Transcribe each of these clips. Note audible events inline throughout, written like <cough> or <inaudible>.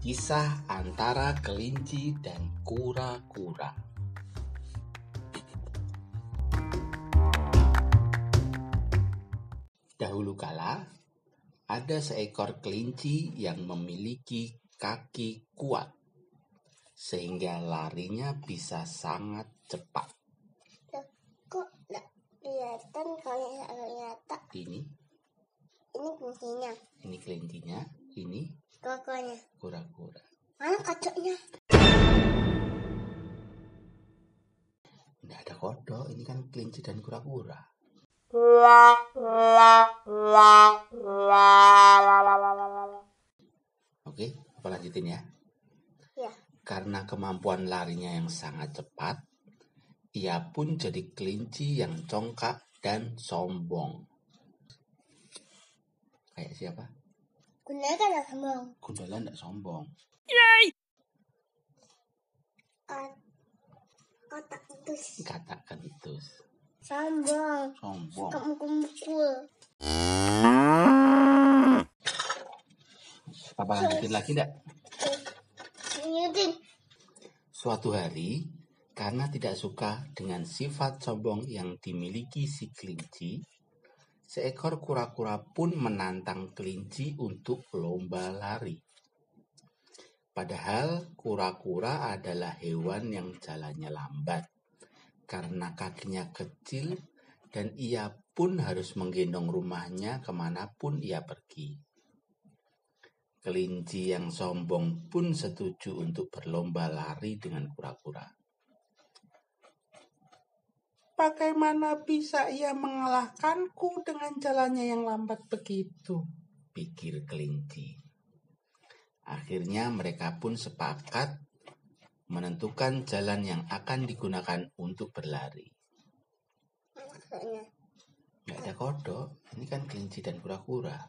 Kisah antara kelinci dan kura-kura. Dahulu kala, ada seekor kelinci yang memiliki kaki kuat, sehingga larinya bisa sangat cepat. Kok kelihatan kalau Ini, ini kuncinya ini kelincinya, ini kokonya. Kacanya Tidak ada kodok, ini kan kelinci dan kura-kura. Oke, apa lanjutin ya? ya Karena kemampuan larinya yang sangat cepat, ia pun jadi kelinci yang congkak dan sombong. Kayak siapa? Kan ada semua Gundala tidak sombong. Kat- kotak itu Katakan itu sombong. Sombong. suka mukul-mukul. Apa lanjutin lagi enggak? nyutin Suatu hari, karena tidak suka dengan sifat sombong yang dimiliki si kelinci, seekor kura-kura pun menantang kelinci untuk lomba lari. Padahal kura-kura adalah hewan yang jalannya lambat karena kakinya kecil dan ia pun harus menggendong rumahnya ke mana pun ia pergi. Kelinci yang sombong pun setuju untuk berlomba lari dengan kura-kura. Bagaimana bisa ia mengalahkanku dengan jalannya yang lambat begitu? Pikir kelinci. Akhirnya mereka pun sepakat menentukan jalan yang akan digunakan untuk berlari. maksudnya Nggak ada kodok, ini kan kelinci dan kura-kura.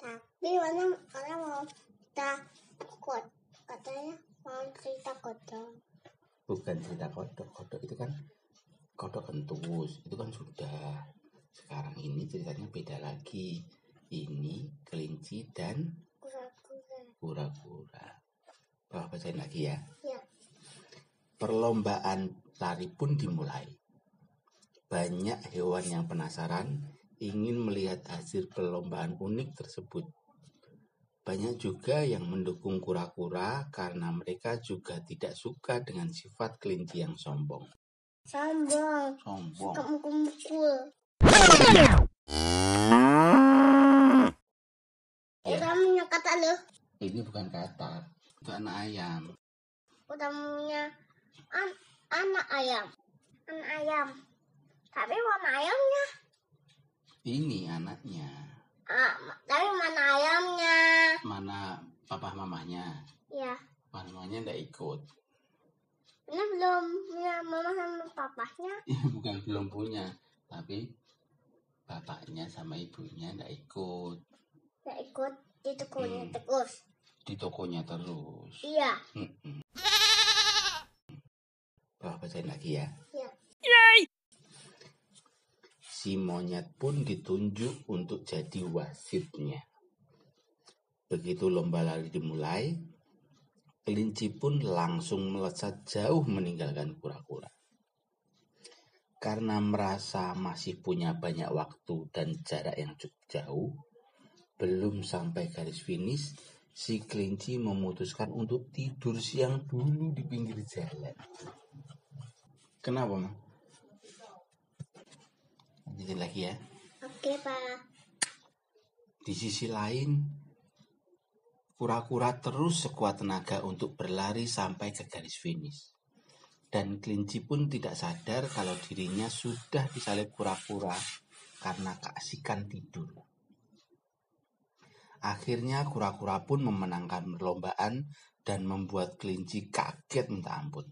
tapi mana mana mau takut katanya mau cerita kodok Bukan cerita kodok, kodok itu kan kodok kentus, itu kan sudah. Sekarang ini ceritanya beda lagi. Ini kelinci dan kura-kura kura-kura. Wah, bacain lagi ya. ya Perlombaan lari pun dimulai. Banyak hewan yang penasaran ingin melihat hasil perlombaan unik tersebut. Banyak juga yang mendukung kura-kura karena mereka juga tidak suka dengan sifat kelinci yang sombong. sombong Sombong. suka mukul-mukul Ya. kata lo Ini bukan kata, itu anak ayam. udah punya an anak ayam anak ayam tapi mana ayamnya Ini anaknya. ah, tapi mana ayamnya Mana papa mamanya? ya Papa mamanya ndak ikut. ini belum punya mama sama papanya <laughs> Ya, bukan belum punya, tapi bapaknya sama ibunya ndak ikut nggak ikut di tokonya Hmm. terus di tokonya terus. iya Mm-mm. Wah, bacain lagi ya. iya Si monyet pun ditunjuk untuk jadi wasitnya. Begitu lomba lari dimulai, kelinci pun langsung melesat jauh meninggalkan kura-kura. Karena merasa masih punya banyak waktu dan jarak yang cukup jauh, belum sampai garis finish, si kelinci memutuskan untuk tidur siang dulu di pinggir jalan. Kenapa, Mang? Lanjutin lagi ya. oke pak Di sisi lain, kura-kura terus sekuat tenaga untuk berlari sampai ke garis finish. Dan kelinci pun tidak sadar kalau dirinya sudah disalib kura-kura karena keasikan tidur. Akhirnya kura-kura pun memenangkan perlombaan dan membuat kelinci kaget minta ampun.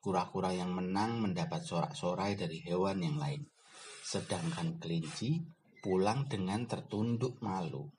Kura-kura yang menang mendapat sorak-sorai dari hewan yang lain. Sedangkan kelinci pulang dengan tertunduk malu.